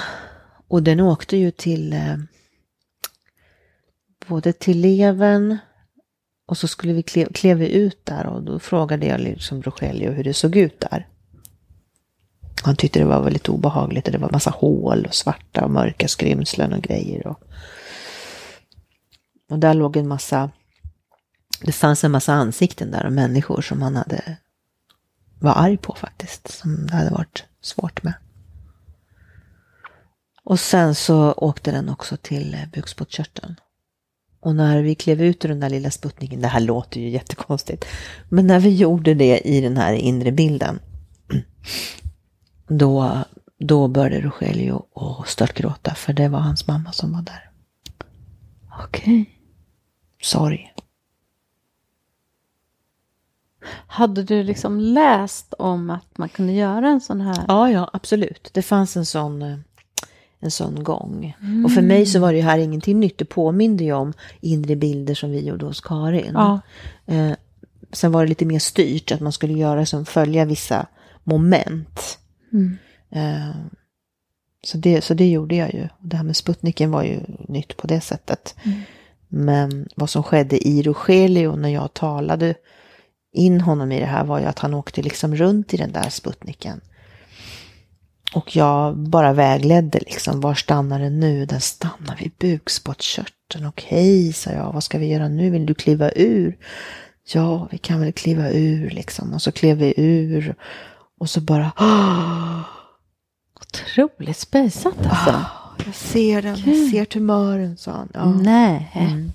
Och den åkte ju till eh, både till Leven och så skulle vi klev, klev vi ut där och då frågade jag liksom Rogelio hur det såg ut där. Han tyckte det var väldigt obehagligt och det var massa hål och svarta och mörka skrymslen och grejer. Och, och där låg en massa det fanns en massa ansikten där och människor som han hade var arg på faktiskt. Som det hade varit svårt med. Och sen så åkte den också till eh, bukspottkörteln. Och när vi klev ut ur den där lilla sputniken, det här låter ju jättekonstigt, men när vi gjorde det i den här inre bilden, då, då började Rogelio att störtgråta, för det var hans mamma som var där. Okej. Okay. Sorg. Hade du liksom läst om att man kunde göra en sån här? Ja, ja, absolut. Det fanns en sån, eh, en sån gång. Mm. Och för mig så var det här ingenting nytt. Det påminde ju om inre bilder som vi gjorde hos Karin. Ja. Eh, sen var det lite mer styrt, att man skulle göra som följa vissa moment. Mm. Eh, så, det, så det gjorde jag ju. Det här med Sputniken var ju nytt på det sättet. Mm. Men vad som skedde i Rogelio när jag talade in honom i det här var ju att han åkte liksom runt i den där Sputniken. Och jag bara vägledde liksom, var stannar den nu? Den stannar vid bukspottkörteln. Okej, sa jag, vad ska vi göra nu? Vill du kliva ur? Ja, vi kan väl kliva ur liksom. Och så klev vi ur. Och så bara... Oh! Otroligt spejsat alltså. Oh, jag ser den, jag ser tumören, sa han. Ja. Nej. Mm.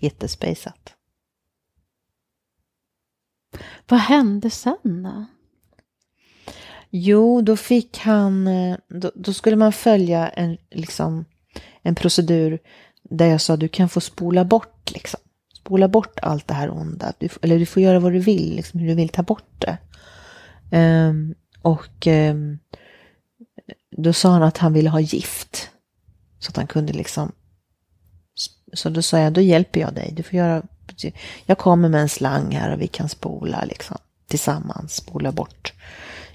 Jättespejsat. Vad hände sen då? Jo, då fick han, eh, då, då, skulle man följa en, liksom, en procedur där jag sa du kan få spola bort, liksom. Spola bort allt det här onda. Du, eller du får göra vad du vill, liksom, hur du vill ta bort det. Um, och um, då sa han att han ville ha gift. Så att han kunde liksom. Så då sa jag, då hjälper jag dig. Du får göra jag kommer med en slang här och vi kan spola liksom tillsammans, spola bort.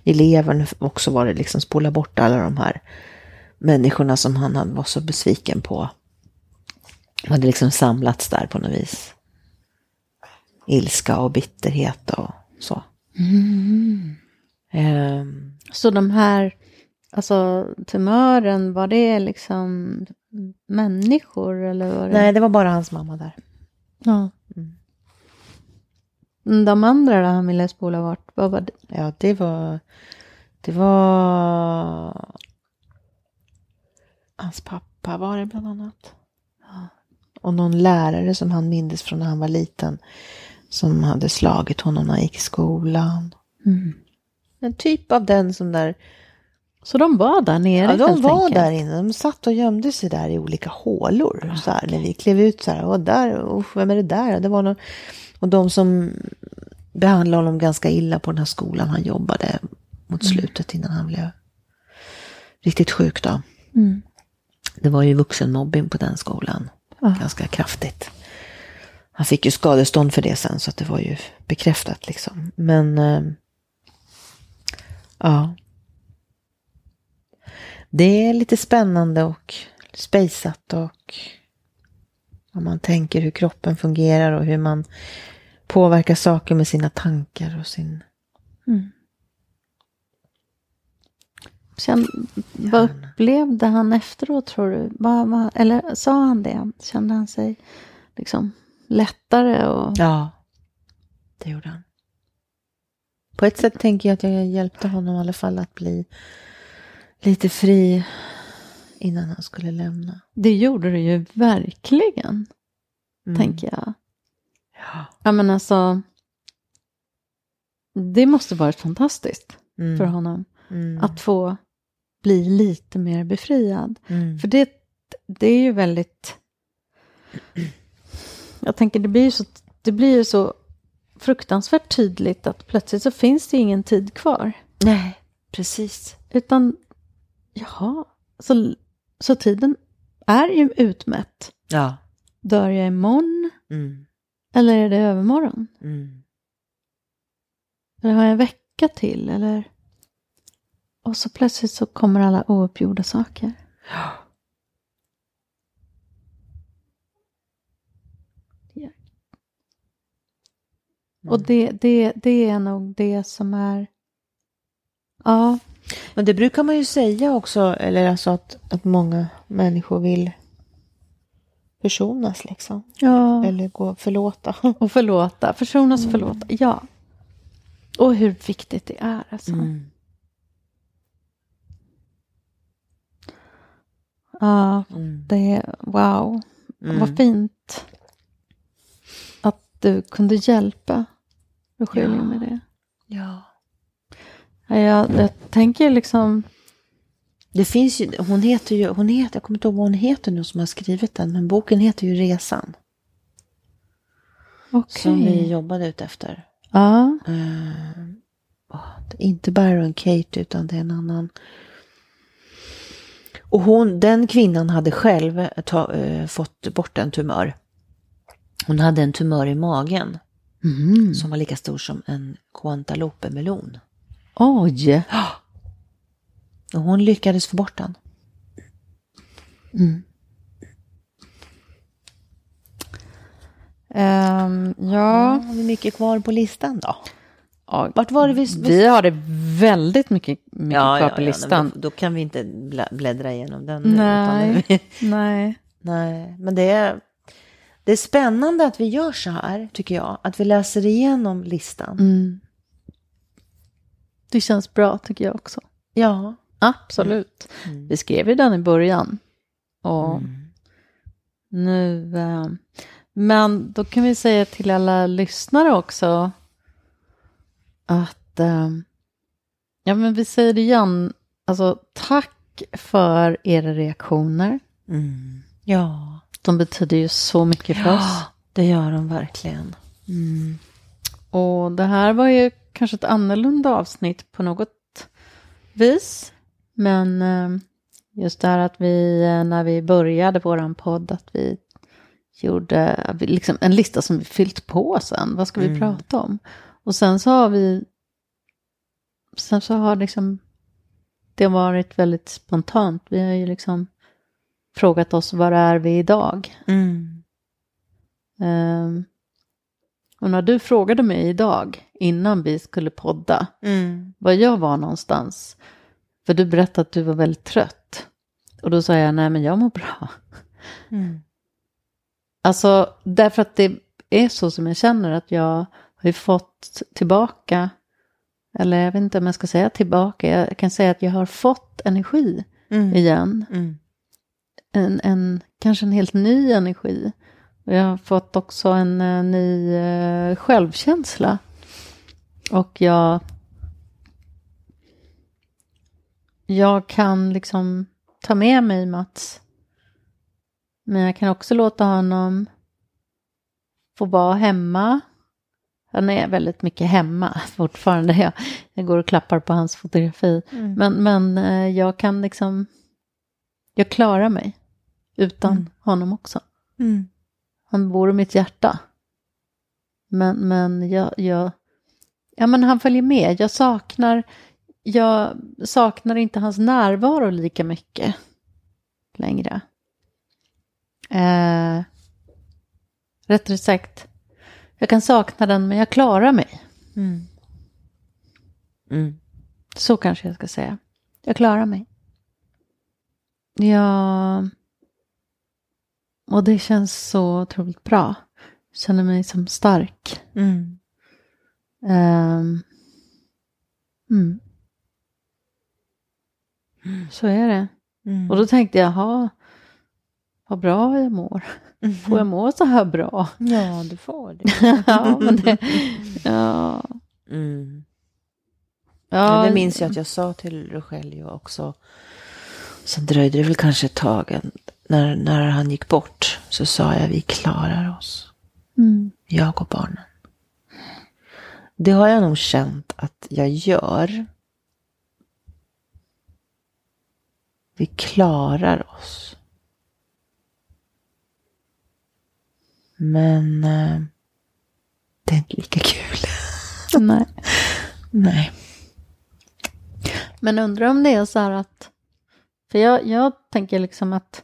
I levern också var det liksom spola bort alla de här människorna som han var så besviken på. Hade liksom samlats där på något vis. Ilska och bitterhet och så. Mm. Ehm, Så de här, alltså tumören, var det liksom människor eller var det? nej, det var bara hans mamma där. Ja. Mm, De andra då han ville spola bort, vad var det? Ja, det var... Det var... Hans pappa var det bland annat. Och någon lärare som han mindes från när han var liten. Som hade slagit honom när han gick i skolan. Mm. En typ av den som där... Så de var där nere Ja, de var enkelt? där inne. De satt och gömde sig där i olika hålor. Så här, När vi klev ut så här. Och där, usch, vem är det där? Det var någon, och de som behandlade honom ganska illa på den här skolan han jobbade mot slutet innan han blev riktigt sjuk då. Mm. Det var ju vuxenmobbing på den skolan. Ja. Ganska kraftigt. Han fick ju skadestånd för det sen så att det var ju bekräftat liksom. Men eh, ja. Det är lite spännande och spejsat och om man tänker hur kroppen fungerar och hur man påverkar saker med sina tankar och sin... Känn, vad upplevde han efteråt tror du? Vad, vad, eller sa han det? Kände han sig liksom lättare? Och... Ja, det gjorde han. På ett sätt tänker jag att jag hjälpte honom i alla fall att bli lite fri innan han skulle lämna. Det gjorde du ju verkligen, Mm. tänker jag. Ja. Ja men alltså, det måste varit fantastiskt Mm. för honom Mm. att få bli lite mer befriad. Mm. För det, det är ju väldigt... Jag tänker det blir ju så, det blir ju så fruktansvärt tydligt att plötsligt så finns det ingen tid kvar. Nej, precis. Utan, jaha, så, så tiden är ju utmätt. Ja. Dör jag imorgon Mm. eller är det övermorgon? Mm. Eller har jag en vecka till? Eller? Och så plötsligt så kommer alla ouppgjorda saker. Ja. Och det, det, det är nog det som är... Ja, Men det brukar man ju säga också, eller alltså att, att många människor vill försonas liksom. ja. Eller gå förlåta. och förlåta. Försonas och förlåta. Ja. Och hur viktigt det är. Alltså. Mm. Ja, Mm. det är wow. Mm. Vad fint att du kunde hjälpa Rogelio Ja. med det. Ja. Ja, jag, jag tänker liksom... Det finns ju, hon heter ju, hon heter, jag kommer inte ihåg vad hon heter nu som har skrivit den, men boken heter ju Resan. Okej. Som vi jobbade ut efter. Ja. Eh, är inte Byron Kate utan det är en annan. Och hon, den kvinnan hade själv ta, eh, fått bort en tumör. Hon hade en tumör i magen Mm. som var lika stor som en Quantalope-melon. Oj. Och hon lyckades få bort den. Mm. Ehm, ja. Har vi mycket kvar på listan då? ja. Vart var det vi... Vi har det väldigt mycket, mycket kvar på listan. men Då, då kan vi inte blä- bläddra igenom den nu. Nej. vi- Nej. Nej, men det är, det är spännande att vi gör så här, tycker jag. Att vi läser igenom listan. Mm. Det känns bra tycker jag också. Ja. Absolut. Mm. Vi skrev ju den i början. Och Mm. nu... Eh, men då kan vi säga till alla lyssnare också att... Eh, ja, men vi säger det igen. Alltså, tack för era reaktioner. Mm. Ja. De betyder ju så mycket för oss. ja, det gör de verkligen. Mm. Och det här var ju kanske ett annorlunda avsnitt på något vis. Men eh, just det här att vi, eh, när vi började våran podd, att vi gjorde liksom en lista som vi fyllt på sen. Vad ska vi Mm. prata om? Och sen så har vi, sen så har liksom det varit väldigt spontant. Vi har ju liksom frågat oss var är vi idag? Mm. Ehm, Och när du frågade mig idag, innan vi skulle podda, Mm. var jag var någonstans, för du berättade att du var väldigt trött. Och då sa jag, nej men jag mår bra. Mm. Alltså, därför att det är så som jag känner att jag har ju fått tillbaka, eller jag vet inte om jag ska säga tillbaka, jag kan säga att jag har fått energi Mm. igen. Mm. En, en, kanske en helt ny energi. Jag har fått också en eh, ny eh, självkänsla. Och jag... Jag kan liksom ta med mig Mats. Men jag kan också låta honom få vara hemma. Han är väldigt mycket hemma fortfarande. Jag, jag går och klappar på hans fotografi. Mm. Men, men eh, jag kan liksom... Jag klarar mig utan Mm. honom också. Mm. Han bor i mitt hjärta. Men, men jag, jag... Ja, men han följer med. Jag saknar... Jag saknar inte hans närvaro lika mycket längre. Eh, rättare sagt, jag kan sakna den men jag klarar mig. Mm. Mm. Så kanske jag ska säga. Jag klarar mig. Ja. Och det känns så otroligt bra. Jag känner mig som stark. Mm. Ehm. mm. Så är det. Mm. Och då tänkte jag, jaha, vad bra jag mår. Får jag må så här bra? Ja, du får det. ja, men det, ja. Mm. Ja, Ja, det minns jag att jag sa till Rogelio också. Sen dröjde det väl kanske ett tag. en- När, när han gick bort så sa jag vi klarar oss. Mm. Jag och barnen. Det har jag nog känt att jag gör. Vi klarar oss. Men eh, det är inte lika kul. Nej. Nej. Men undrar om det är så här att... För jag, jag tänker liksom att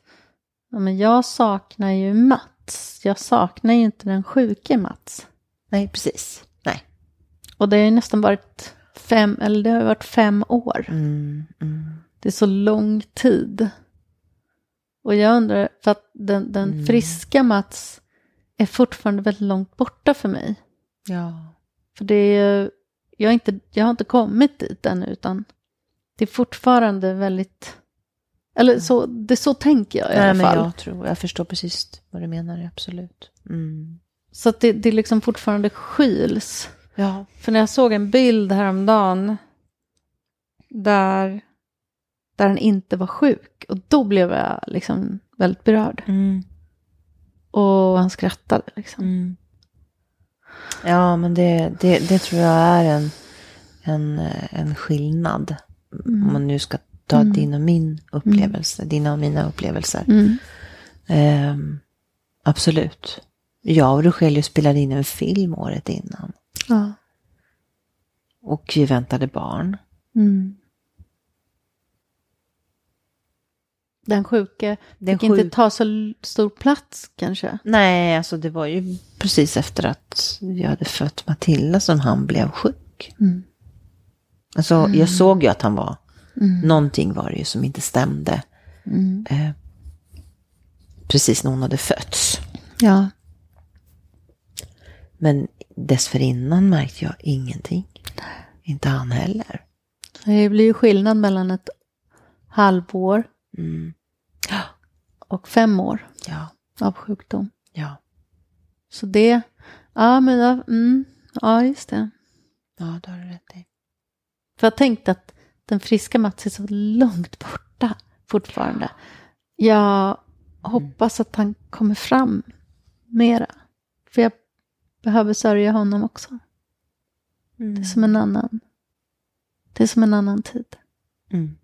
ja, men jag saknar ju Mats. Jag saknar ju inte den sjuke Mats. Nej, precis. Nej. Och det har ju nästan varit fem, eller det har varit fem år. Mm, mm. Det är så lång tid. Och jag undrar, för att den, den Mm. friska Mats är fortfarande väldigt långt borta för mig. Ja. För det är, jag, inte, jag har inte kommit dit ännu, utan det är fortfarande väldigt... Eller så, det så tänker jag i Nej, alla men fall. jag tror, jag förstår precis vad du menar, absolut. Mm. Så att det, det liksom fortfarande skyls. Ja. För när jag såg en bild häromdagen där, där han inte var sjuk, och då blev jag liksom väldigt berörd. Mm. Och han skrattade liksom. Mm. Ja, men det, det, det tror jag är en, en, en skillnad. Mm. Om man nu ska ta Mm. din och min upplevelse, dina och mina upplevelser. Mm. Ehm, absolut. Jag och Rogelio spelade in en film året innan. Ja. Och vi väntade barn. Mm. Den sjuke Den fick inte sjuk- ta så stor plats kanske. Nej, alltså det var ju precis efter att vi hade fött Matilda som han blev sjuk. Mm. Alltså jag såg ju att han var, Mm. någonting var det ju som inte stämde. Mm. Eh, precis när hon hade fötts. Ja. Men dessförinnan märkte jag ingenting. Inte han heller. Det blir ju skillnad mellan ett halvår Mm. och fem år Ja, av sjukdom. ja, Så det, ja men jag, mm, ja just det. ja, det har du rätt i. För jag tänkte att den friska Mats är så långt borta fortfarande. Jag hoppas att han kommer fram mera. För jag behöver sörja honom också. Det är som en annan, det är som en annan tid. Mm.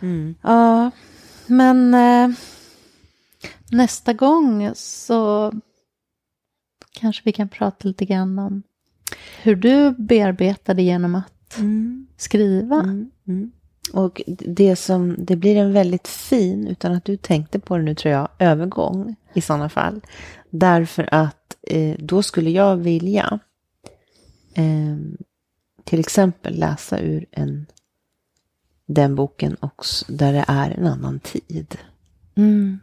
Mm. Ja, men eh, nästa gång så kanske vi kan prata lite grann om hur du bearbetade genom att Mm. skriva. Mm. Mm. Och det som, det blir en väldigt fin, utan att du tänkte på det nu tror jag, övergång i sådana fall. Därför att eh, då skulle jag vilja eh, till exempel läsa ur en, den boken också där det är en annan tid. Mm.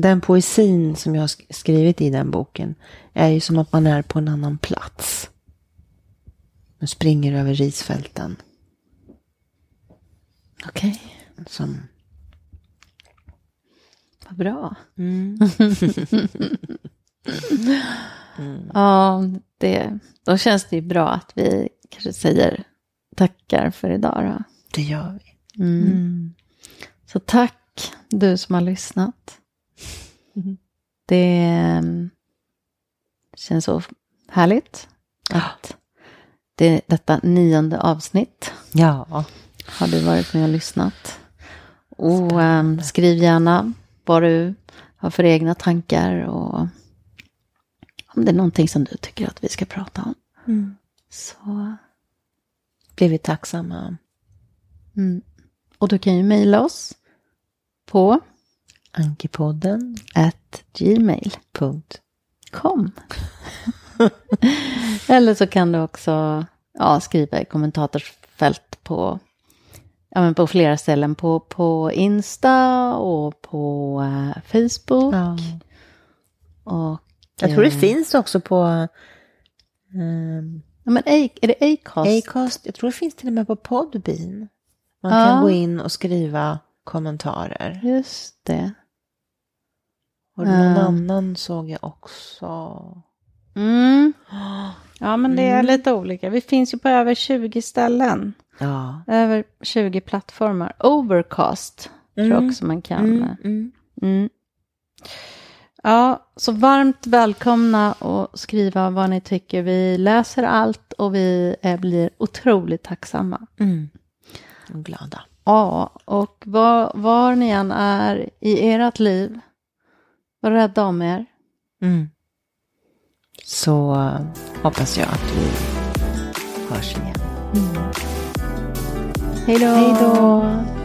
Den poesin som jag har skrivit i den boken är ju som att man är på en annan plats. Man springer över risfälten. Okej. Som... Vad bra. Mm. Ja, det, då känns det ju bra att vi kanske säger tackar för idag då. Det gör vi. Mm. Så tack du som har lyssnat. Det mm, känns så härligt att det, detta nionde avsnitt Ja. har du varit med och lyssnat. Och ehm, skriv gärna vad du har för egna tankar och om det är någonting som du tycker att vi ska prata om. Så, Blir vi tacksamma. mm. Och du kan ju mejla oss på Ankepodden. ett gmail. Punkt. kom. Eller så kan du också ja, skriva i kommentarsfält på, ja, men på flera ställen. På, på Insta och på eh, Facebook. Ja. Och, Jag tror det eh, finns också på ehm, Ja, men A- är det Acast? Acast. Jag tror det finns till och med på Podbean. Man Ja. kan gå in och skriva kommentarer. Just det. Och någon Ja. annan såg jag också. Mm. Ja, men det är lite olika. Vi finns ju på över 20 ställen. Ja. Över 20 plattformar. Overcast tror jag också man kan. Mm, mm. Mm. Ja, så varmt välkomna och skriva vad ni tycker. Vi läser allt och vi eh, blir otroligt tacksamma. Mm. Och glada. Ja, och var, var ni än är i ert liv, var rädda om er. Mm. Så eh, hoppas jag att vi hörs igen. Då! Hej då!